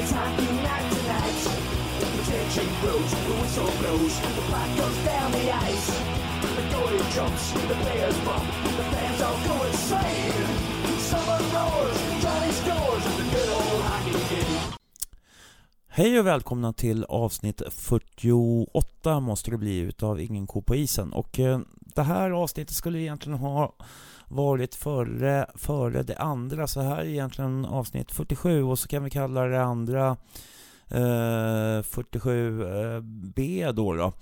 It's hockey night tonight. The tension grows, the whistle blows, the puck goes down the ice. The goalie jumps, the players bump, the fans all go insane. Hej och välkomna till avsnitt 48 måste det bli utav Ingen ko på isen. Och eh, det här avsnittet skulle egentligen ha varit före, före det andra. Så här är egentligen avsnitt 47 och så kan vi kalla det andra eh, 47B eh, då, då.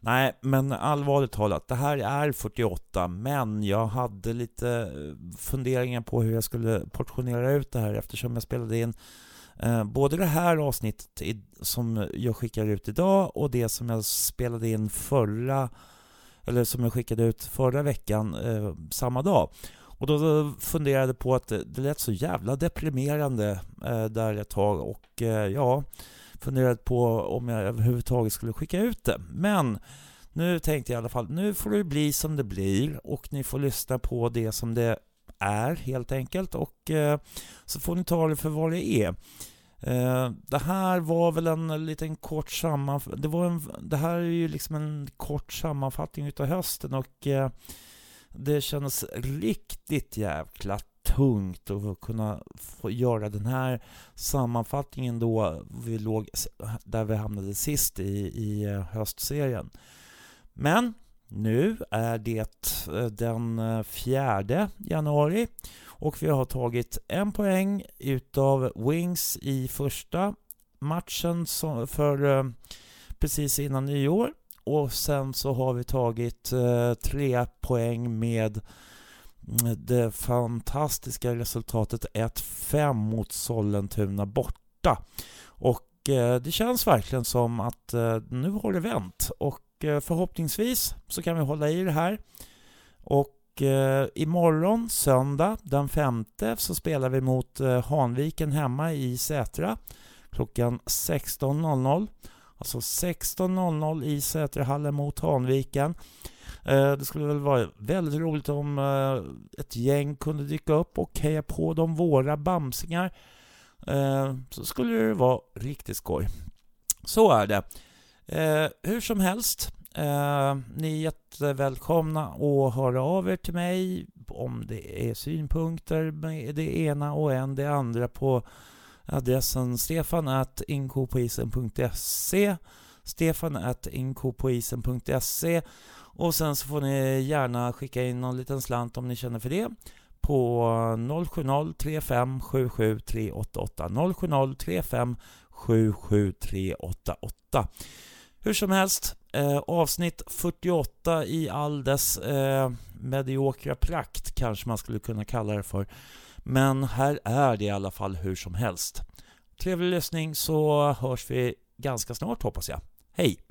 Nej, men allvarligt talat, det här är 48, men jag hade lite eh, funderingar på hur jag skulle portionera ut det här eftersom jag spelade in Eh, både det här avsnittet som jag skickar ut idag och det som jag spelade in förra eller som jag skickade ut förra veckan eh, samma dag. Och då funderade jag på att det, lät så jävla deprimerande eh, där ett tag och eh, ja, funderade på om jag överhuvudtaget skulle skicka ut det. Men nu tänkte jag i alla fall, nu får det bli som det blir och ni får lyssna på det som det är helt enkelt och eh, så får ni ta det för vad det är. Eh, det här var väl en liten kort sammanfattning. Det, det här är ju liksom en kort sammanfattning utav hösten och eh, det kändes riktigt jäkla tungt att kunna få göra den här sammanfattningen då vi låg där vi hamnade sist i, i eh, höstserien. Men nu är det eh, den eh, 4 januari och vi har tagit en poäng utav Wings i första matchen för eh, precis innan nyår och sen så har vi tagit tre poäng med mm, det fantastiska resultatet 1-5 mot Sollentuna borta. Och det känns verkligen som att nu har det vänt och Eh, förhoppningsvis så kan vi hålla i det här. Och eh, imorgon, söndag den femte, så spelar vi mot eh, Hanviken hemma i Sätra klockan 16.00. Alltså 16.00 i Sätrahallen mot Hanviken. Eh, det skulle väl vara väldigt roligt om eh, ett gäng kunde dyka upp och heja på de våra bamsingar. Så skulle det vara riktigt skoj. Så är det. Eh, hur som helst, eh, ni är jättevälkomna att höra av er till mig om det är synpunkter med det ena och en det andra på adressen stefan.inkopoisen.se stefan.inkopoisen.se och sen så får ni gärna skicka in någon liten slant om ni känner för det på 070 35 070 35 77 388 hur som helst, eh, avsnitt 48 i all dess eh, mediokra prakt kanske man skulle kunna kalla det för. Men här är det i alla fall hur som helst. Trevlig lyssning så hörs vi ganska snart hoppas jag. Hej!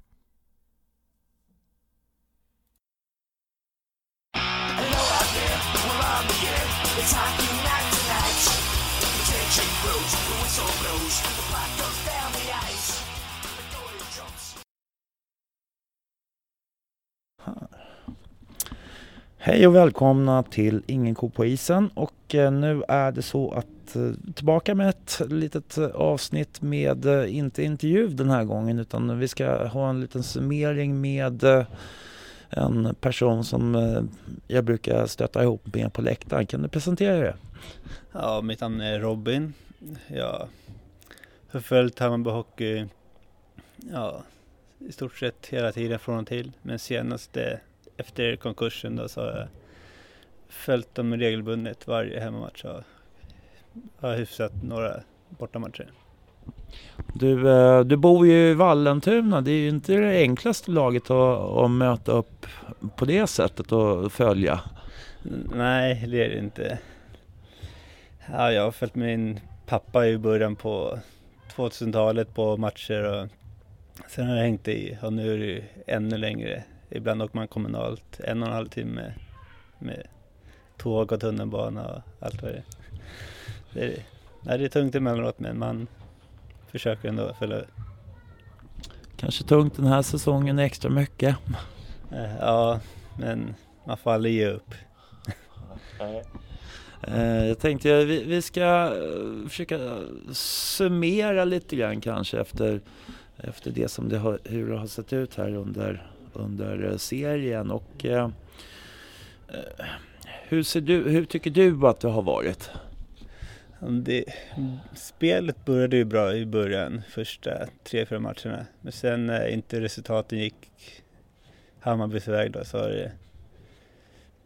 Hej och välkomna till Ingen ko på isen och eh, nu är det så att eh, tillbaka med ett litet eh, avsnitt med inte intervju den här gången utan vi ska ha en liten summering med en person som jag brukar stöta ihop med på läktaren. Kan du presentera dig? Ja, mitt namn är Robin. Jag har följt Hammarby Hockey ja, i stort sett hela tiden från och till. Men senaste efter konkursen då så har jag följt dem regelbundet varje hemmamatch och har hyfsat några bortamatcher. Du, eh, du bor ju i Vallentuna. Det är ju inte det enklaste laget att, att möta upp på det sättet och följa. Nej, det är det inte. Ja, jag har följt min pappa i början på 2000-talet på matcher och sen har jag hängt i och nu är det ju ännu längre Ibland åker man kommunalt en och en halv timme med tåg och tunnelbana och allt vad det är. Det är, nej, det är tungt emellanåt men man försöker ändå följa Kanske tungt den här säsongen extra mycket. Eh, ja, men man får aldrig ge upp. Eh, jag tänkte vi, vi ska eh, försöka summera lite grann kanske efter, efter det som det har, hur det har sett ut här under, under eh, serien. Och, eh, hur, ser du, hur tycker du att det har varit? Det, spelet började ju bra i början, första tre, fyra matcherna. Men sen när inte resultaten gick Hammarbys väg då så har det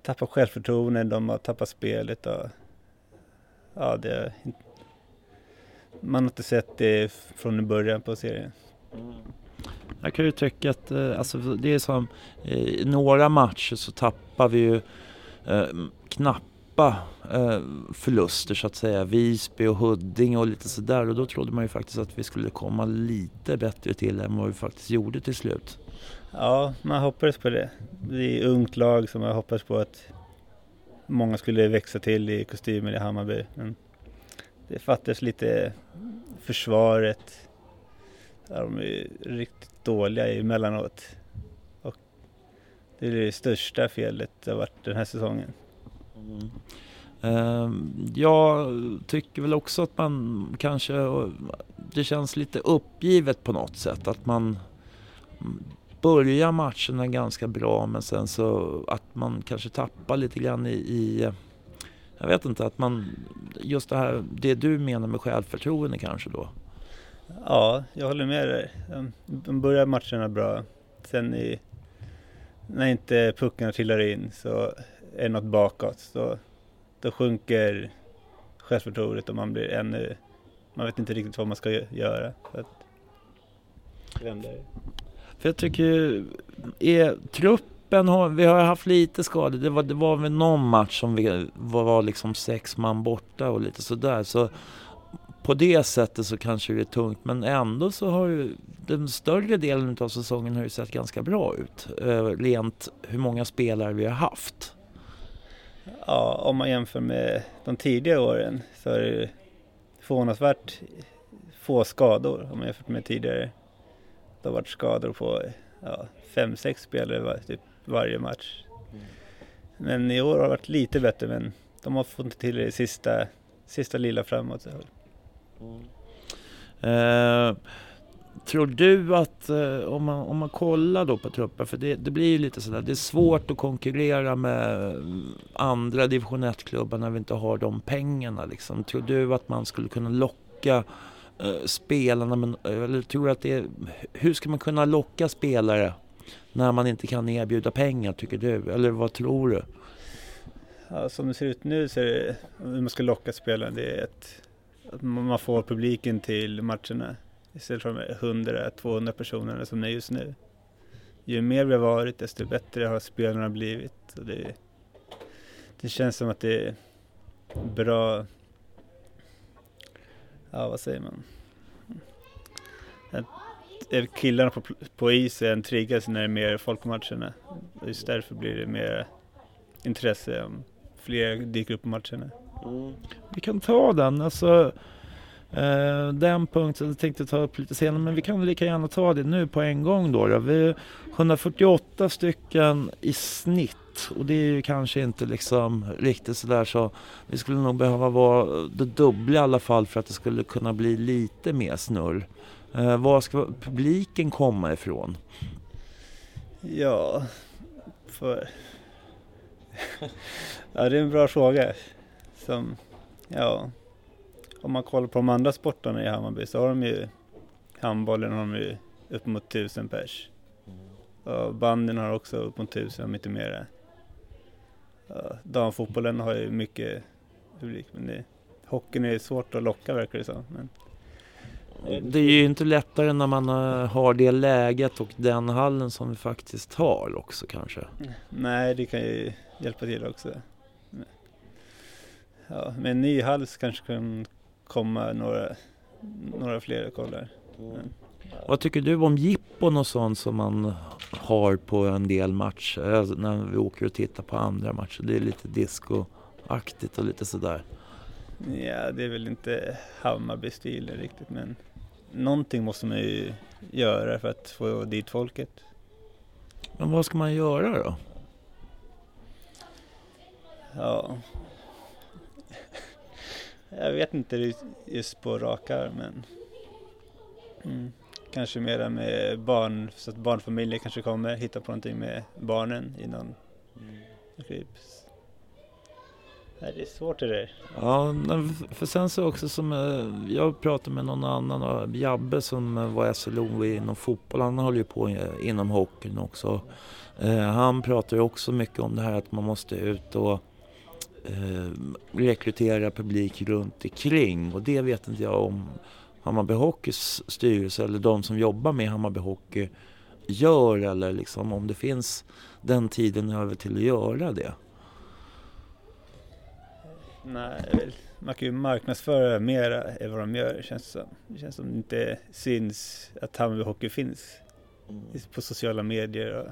tappat självförtroende, de har tappat spelet och ja, det, man har inte sett det från början på serien. Jag kan ju tycka att eh, alltså, det är som eh, i några matcher så tappar vi ju eh, knappa eh, förluster så att säga. Visby och Huddinge och lite sådär och då trodde man ju faktiskt att vi skulle komma lite bättre till än vad vi faktiskt gjorde till slut. Ja, man hoppades på det. Det är ungt lag som jag hoppas på att många skulle växa till i kostymer i Hammarby. Men det fattades lite försvaret. Där de är riktigt dåliga emellanåt. Och det är det största felet det har varit den här säsongen. Mm. Ehm, jag tycker väl också att man kanske, det känns lite uppgivet på något sätt. Att man börjar matcherna ganska bra men sen så att man kanske tappar lite grann i, i jag vet inte, att man, just det här, det du menar med självförtroende kanske då? Ja, jag håller med dig. De börjar matcherna bra. Sen i, när inte puckarna trillar in så är det något bakåt. Så då sjunker självförtroendet och man blir ännu, man vet inte riktigt vad man ska göra. För att vända för jag tycker, är truppen har, vi har haft lite skador. Det var, det var väl någon match som vi var, var liksom sex man borta och lite sådär. Så på det sättet så kanske det är tungt. Men ändå så har ju den större delen av säsongen har ju sett ganska bra ut. Eh, rent hur många spelare vi har haft. Ja, om man jämför med de tidigare åren så är det förvånansvärt få skador om man jämför med tidigare. Det har varit skador på ja, fem, sex spelare var, typ varje match. Mm. Men i år har det varit lite bättre men de har fått till det sista, sista lilla framåt. Mm. Eh, tror du att eh, om, man, om man kollar då på truppen, för det, det blir ju lite sådär, det är svårt att konkurrera med mm, andra division 1-klubbar när vi inte har de pengarna liksom. Tror du att man skulle kunna locka Eh, spelarna, men, eh, eller tror att det är, hur ska man kunna locka spelare när man inte kan erbjuda pengar tycker du? Eller vad tror du? Ja, som det ser ut nu så är det, hur man ska locka spelarna, det är ett att man får publiken till matcherna istället för de 100-200 personerna som det är just nu. Ju mer vi har varit desto bättre har spelarna blivit. Och det, det känns som att det är bra ja vad säger man? Att killarna på, på isen triggas när det är mer folk på matcherna. Just därför blir det mer intresse om fler dyker upp på matcherna. Mm. Vi kan ta den, alltså eh, den punkten tänkte jag ta upp lite senare men vi kan lika gärna ta det nu på en gång då. då. Vi 148 stycken i snitt och det är ju kanske inte liksom riktigt sådär så vi skulle nog behöva vara det dubbla i alla fall för att det skulle kunna bli lite mer snurr. Eh, var ska publiken komma ifrån? Ja, för... ja, det är en bra fråga. Som, ja, om man kollar på de andra sporterna i Hammarby så har de ju handbollen har de ju upp mot tusen pers. Och banden har också upp mot tusen, om inte mer damfotbollen har ju mycket publik men det, hockeyn är svårt att locka verkar det som. Men, det är ju inte lättare när man eh, har det läget och den hallen som vi faktiskt har också kanske. Nej, det kan ju hjälpa till också. Ja, med en ny hall kanske kan komma några, några fler kollar. Mm. Vad tycker du om jippon och sånt som man har på en del matcher? Alltså när vi åker och tittar på andra matcher. Det är lite discoaktigt och lite sådär. Ja, det är väl inte Hammarby-stilen riktigt men någonting måste man ju göra för att få dit folket. Men vad ska man göra då? Ja. Jag vet inte just på rak arm men mm. kanske mera med barn, så att barnfamiljer kanske kommer hitta på någonting med barnen i någon mm. Nej, det är svårt det där. Ja, för sen så också som eh, jag pratade med någon annan, Jabbe som eh, var SLO inom fotboll, han håller ju på inom hockeyn också. Eh, han pratar ju också mycket om det här att man måste ut och rekrytera publik runt omkring och det vet inte jag om Hammarby Hockeys styrelse eller de som jobbar med Hammarby Hockey gör eller liksom om det finns den tiden över till att göra det. Nej, man kan ju marknadsföra mera än vad de gör det känns som. Det känns som det inte syns att Hammarby Hockey finns mm. på sociala medier. Och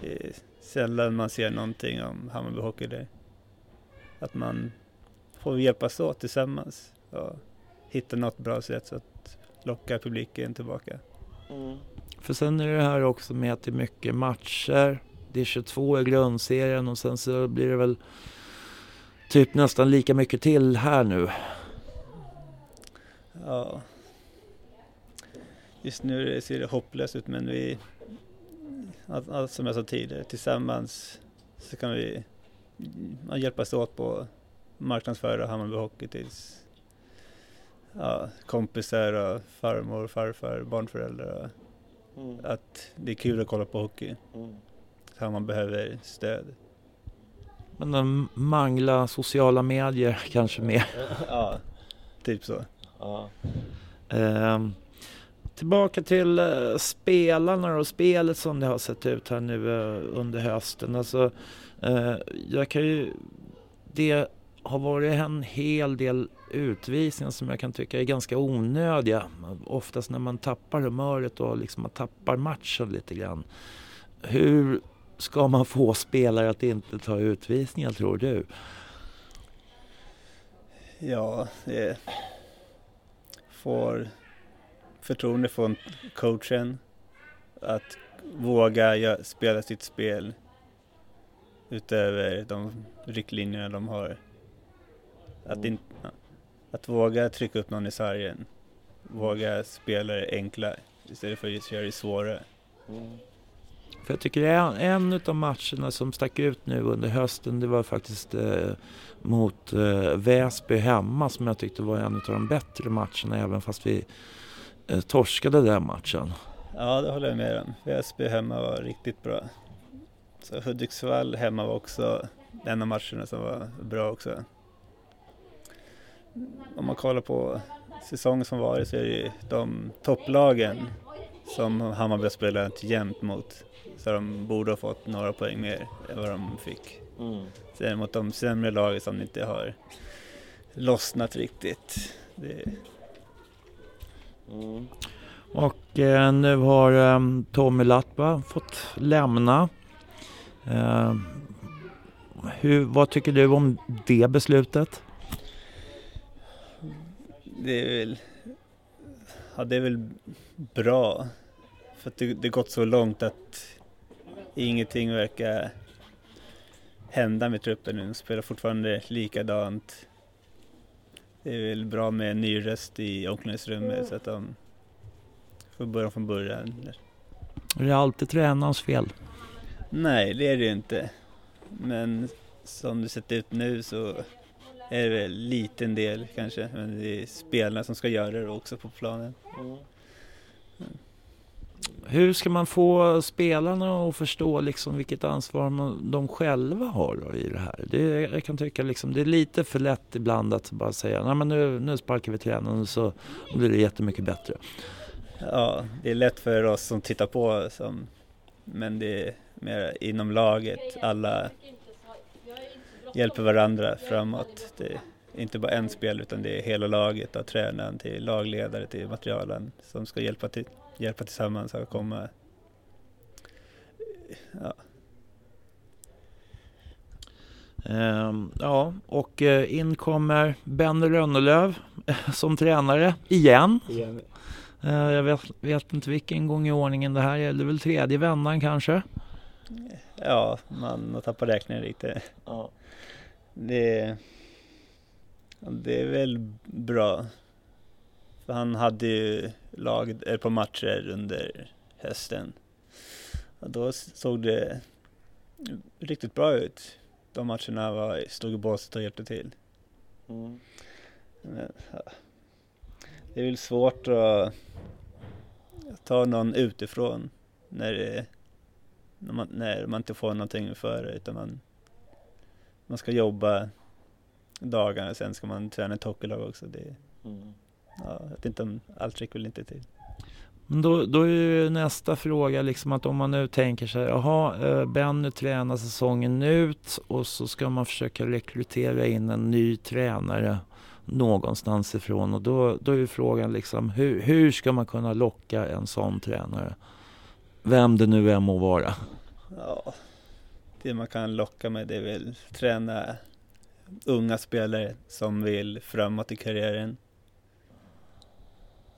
det är sällan man ser någonting om Hammarby Hockey där. Att man får hjälpas åt tillsammans och hitta något bra sätt så att locka publiken tillbaka. Mm. För sen är det här också med att det är mycket matcher. Det är 22 i grundserien och sen så blir det väl typ nästan lika mycket till här nu. Ja. Just nu ser det hopplöst ut men vi, som jag sa tidigare, tillsammans så kan vi hjälpas åt på marknadsföra Hammarby Hockey tills ja, kompisar och farmor, farfar, barnföräldrar. Mm. Att det är kul att kolla på hockey. Mm. Så man behöver stöd. Men de mangla sociala medier kanske mer. ja, typ så. Ja. Eh, tillbaka till eh, spelarna och spelet som det har sett ut här nu eh, under hösten. Alltså, Eh, jag kan ju... Det har varit en hel del utvisningar som jag kan tycka är ganska onödiga. Oftast när man tappar humöret och liksom man tappar matchen lite grann. Hur ska man få spelare att inte ta utvisningar tror du? Ja, det får förtroende från coachen att våga spela sitt spel utöver de riktlinjerna de har. Att, mm. in, att våga trycka upp någon i sargen. Våga spela det enkla istället för att göra det svårare. Mm. För jag tycker en, en av matcherna som stack ut nu under hösten det var faktiskt eh, mot eh, Väsby hemma som jag tyckte var en av de bättre matcherna även fast vi eh, torskade den matchen. Ja, det håller jag med om. Väsby hemma var riktigt bra. Så Hudiksvall hemma var också en av matcherna som var bra också. Om man kollar på säsongen som varit så är det ju de topplagen som Hammarby har spelat jämt mot. Så de borde ha fått några poäng mer än vad de fick. Mm. Sen mot de sämre lagen som inte har lossnat riktigt. Det... Mm. Och eh, nu har eh, Tommy Latva fått lämna. Eh, hur, vad tycker du om det beslutet? Det är väl, ja, det är väl bra. För att det, det gått så långt att ingenting verkar hända med truppen nu. De spelar fortfarande likadant. Det är väl bra med en ny röst i omklädningsrummet så att de får börja från början. Är det alltid tränarens fel? Nej, det är det inte. Men som det sett ut nu så är det väl liten del kanske. Men det är spelarna som ska göra det också på planen. Mm. Hur ska man få spelarna att förstå liksom vilket ansvar de själva har i det här? Det, jag kan tycka liksom, det är lite för lätt ibland att bara säga Nej, men nu, nu sparkar vi tränaren så blir det jättemycket bättre. Ja, det är lätt för oss som tittar på som, men det mer inom laget. Alla hjälper varandra framåt. Det är inte bara en spel utan det är hela laget, av tränaren till lagledare till materialen som ska hjälpa till hjälpa tillsammans och komma... Ja. Um, ja, och uh, in kommer Ben Rönnelöv som tränare igen. igen. Uh, jag vet, vet, inte vilken gång i ordningen det här är. Det är väl tredje vändan kanske? Ja, man har tappat räkningen lite. Ja. Det, det är väl bra. För han hade ju lag ett par matcher under hösten. Och då såg det riktigt bra ut. De matcherna var, stod i båset och hjälpte till. Mm. Men, ja. Det är väl svårt att ta någon utifrån när, det, när, man, när man inte får någonting för det utan man, man ska jobba dagarna sen ska man träna ett hockeylag också. Det, Mm. ja, jag vet inte om allt räcker väl inte till. Men då, då är ju nästa fråga liksom att om man nu tänker sig, jaha, eh, Benny tränar säsongen ut och så ska man försöka rekrytera in en ny tränare någonstans ifrån och då, då är ju frågan liksom hur, hur ska man kunna locka en sån tränare? Vem det nu än må vara. Ja, det man kan locka med det är väl träna unga spelare som vill framåt i karriären.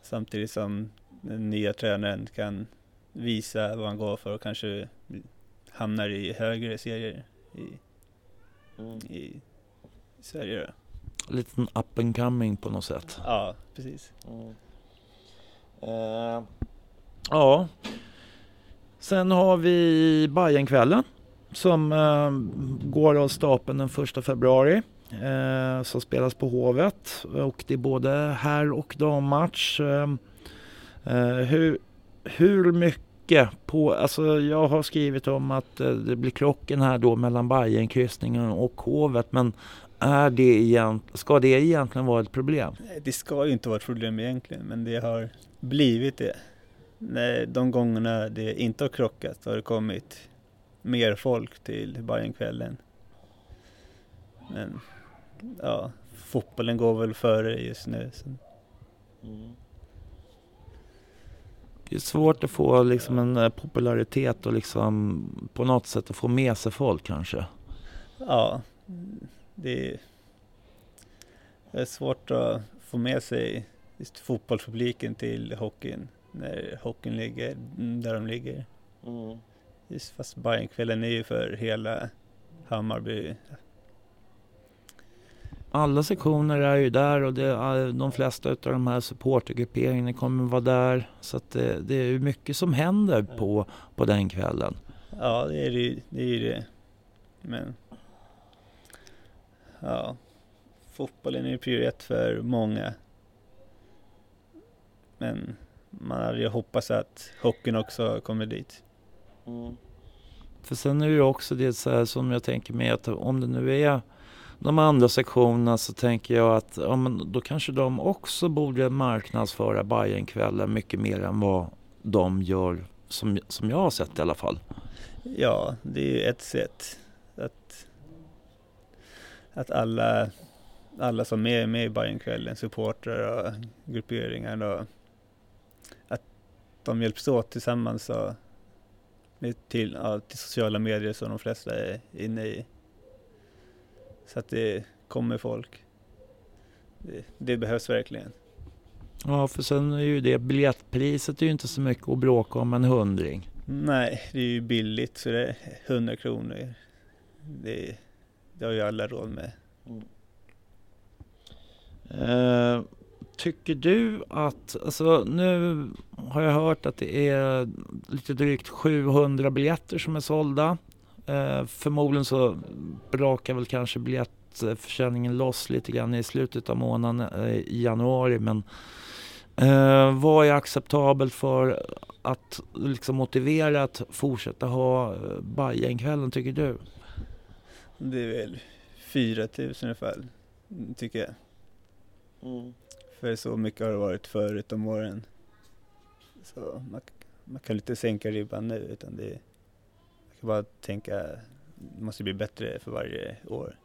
Samtidigt som den nya tränaren kan visa vad han går för och kanske hamnar i högre serier i, i, i Sverige. Då. Liten up and coming på något sätt. Ja, precis. Eh, ja. Sen har vi Bajenkvällen som eh, går av stapeln den 1 februari. Eh, som spelas på Hovet och det är både herr och dammatch. Eh, eh, hur, hur mycket på, alltså jag har skrivit om att eh, det blir krocken här då mellan Bajenkryssningen och Hovet men är det egent, ska det egentligen vara ett problem? Det ska ju inte vara ett problem egentligen, men det har blivit det. När de gångerna det inte har krockat har det kommit mer folk till Bajenkvällen. Men ja, fotbollen går väl före just nu. Så. Det är svårt att få liksom en eh, popularitet och liksom på något sätt att få med sig folk kanske. Ja, det är, det är svårt att få med sig just fotbollspubliken till hockeyn när hockeyn ligger där de ligger. Just fast Bajenkvällen är ju för hela Hammarby. Alla sektioner är ju där och det är, de flesta av de här supportergrupperingarna kommer vara där. Så att det, det är ju mycket som händer på, på den kvällen. Ja, det är det ju- det. Är ju det. Men ja, fotbollen är ju prio ett för många. Men man hade ju hoppats att hockeyn också kommer dit. För sen är det ju också det så här som jag tänker mig att om det nu är de andra sektionerna så tänker jag att ja, men då kanske de också borde marknadsföra Bajenkvällen mycket mer än vad de gör som, som jag har sett i alla fall. Ja, det är ju ett sätt att, att alla, alla som är med i Bajenkvällen, supportrar och grupperingar, och de hjälps åt tillsammans och med till, ja, till sociala medier som de flesta är inne i. Så att det kommer folk. Det, det behövs verkligen. Ja, för sen är ju det biljettpriset är ju inte så mycket att bråka om en hundring. Nej, det är ju billigt så det är 100 kronor. Det, det har ju alla råd med. Eh, tycker du att, alltså nu har jag hört att det är lite drygt 700 biljetter som är sålda. Eh, förmodligen så brakar väl kanske biljettförsäljningen loss lite grann i slutet av månaden eh, i januari. Men eh, vad är acceptabelt för att liksom motivera att fortsätta ha eh, Bajenkvällen tycker du? Det är väl 4 000 ungefär, tycker jag. För så mycket har det varit förut om åren. Så man, man kan inte sänka ribban nu utan det, man kan bara tänka det måste bli bättre för varje år.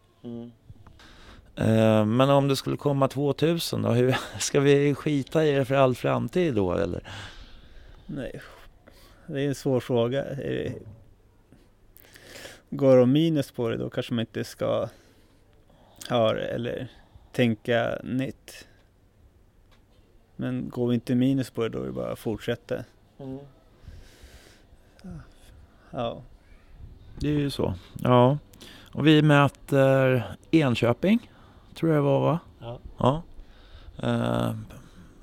Eh, Men om det skulle komma 2000 då, hur, ska vi skita i det för all framtid då eller? Nej, det är en svår fråga. Det, går de minus på det då kanske man inte ska ha det eller tänka nytt. Men går vi inte minus på det då är det bara att fortsätta. Ja. det är ju så. Ja. Och vi möter Enköping, tror jag det var va? Ja. ja. Eh,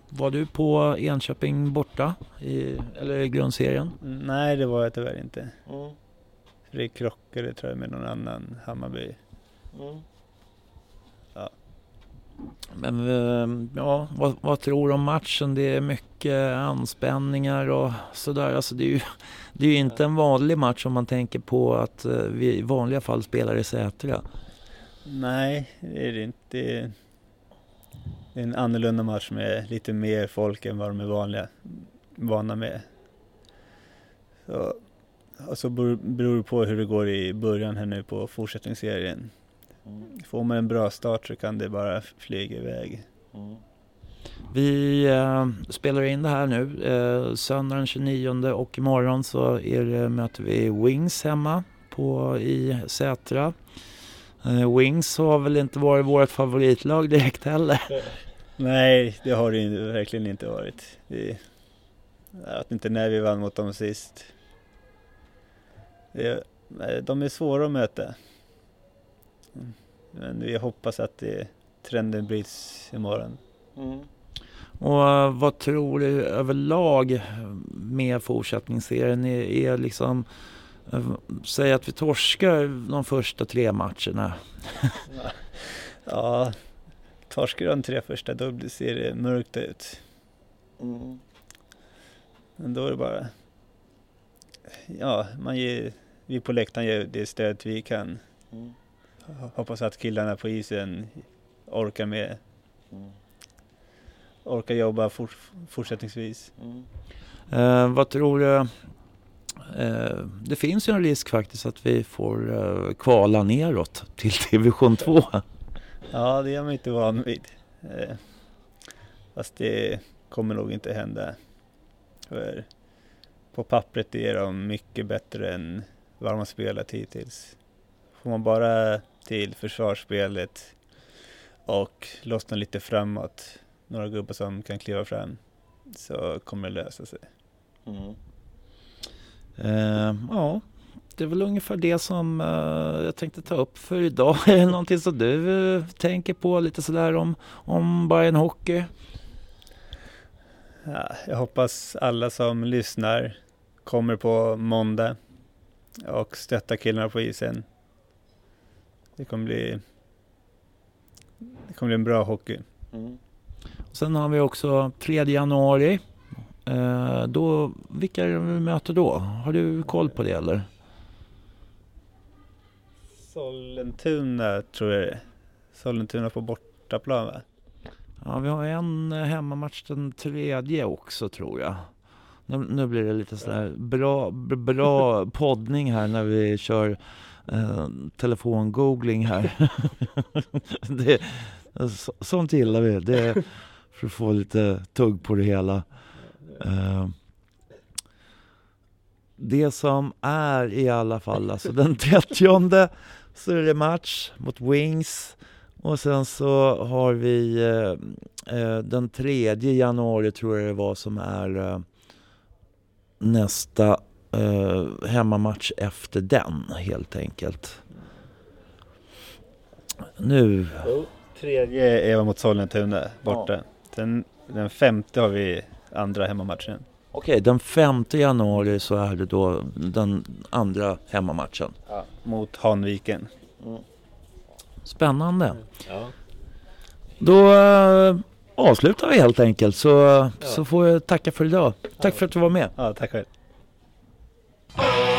var du på Enköping borta i, eller i grundserien? Nej, det var jag tyvärr inte. För det krockade tror jag med någon annan Hammarby. Ja. Men eh, ja, vad, vad tror du om matchen? Det är mycket anspänningar och sådär. Alltså det är ju det är ju inte en vanlig match om man tänker på att eh, vi i vanliga fall spelar i Sätra. Nej, det är det inte. Det är en annorlunda match med lite mer folk än vad de är vanliga, vana med. Så, och så beror det på hur det går i början här nu på fortsättningsserien. Får man en bra start så kan det bara flyga iväg. Vi eh, spelar in det här nu. Eh, söndag den 29 och imorgon så är det, möter vi Wings hemma på, i Sätra. Eh, Wings har väl inte varit vårt favoritlag direkt heller. Nej, det har det verkligen inte varit. Det, jag vet inte när vi vann mot dem sist. Det, nej, de är svåra att möta. Mm. Men vi hoppas att det, trenden bryts imorgon. Och eh, vad tror du överlag med fortsättningsserien? Är, är liksom, eh, säg att vi torskar de första tre matcherna. Ja, torskar de tre första då ser det mörkt ut. Men då är det bara... Ja, man ger, vi på läktaren ger det stöd vi kan. Hoppas att killarna på isen orkar med. Orkar jobba fort, fortsättningsvis. Eh, vad tror du? Eh, det finns ju en risk faktiskt att vi får eh, kvala neråt till division 2. Ja, det är man inte van vid. Eh, fast det kommer nog inte hända. För på pappret är de mycket bättre än vad de har spelat hittills. Får man bara till försvarsspelet och lossna lite framåt, några gubbar som kan kliva fram, så kommer det lösa sig. Eh, ja, det är väl ungefär det som eh, jag tänkte ta upp för idag. Är det någonting som du eh, tänker på lite sådär om, om Bayern Hockey? Ja, jag hoppas alla som lyssnar kommer på måndag och stöttar killarna på isen. Det kommer bli, det kommer bli en bra hockey. Sen har vi också 3 januari. Eh, då, vilka är det vi möter då? Har du koll på det eller? Sollentuna tror jag det är. Sollentuna på bortaplan va? Ja, vi har en hemmamatch den tredje också tror jag. Nu, nu blir det lite sådär bra, bra poddning här när vi kör eh, telefongoogling här. det, så, sånt gillar vi. Det för att få lite tugg på det hela. Eh, det som är i alla fall, alltså den 30 så är det match mot Wings. Och sen så har vi eh, eh, den 3 januari tror jag det var som är eh, nästa eh, hemmamatch efter den helt enkelt. Nu, Tredje är mot Sollentuna borta. Sen den femte har vi andra hemmamatchen. okej den 5 januari så är det då den andra hemmamatchen. Mot Hanviken. Spännande. Då eh, avslutar vi helt enkelt så, så får jag tacka för idag. Tack för att du var med. Ja, tack själv. Oh.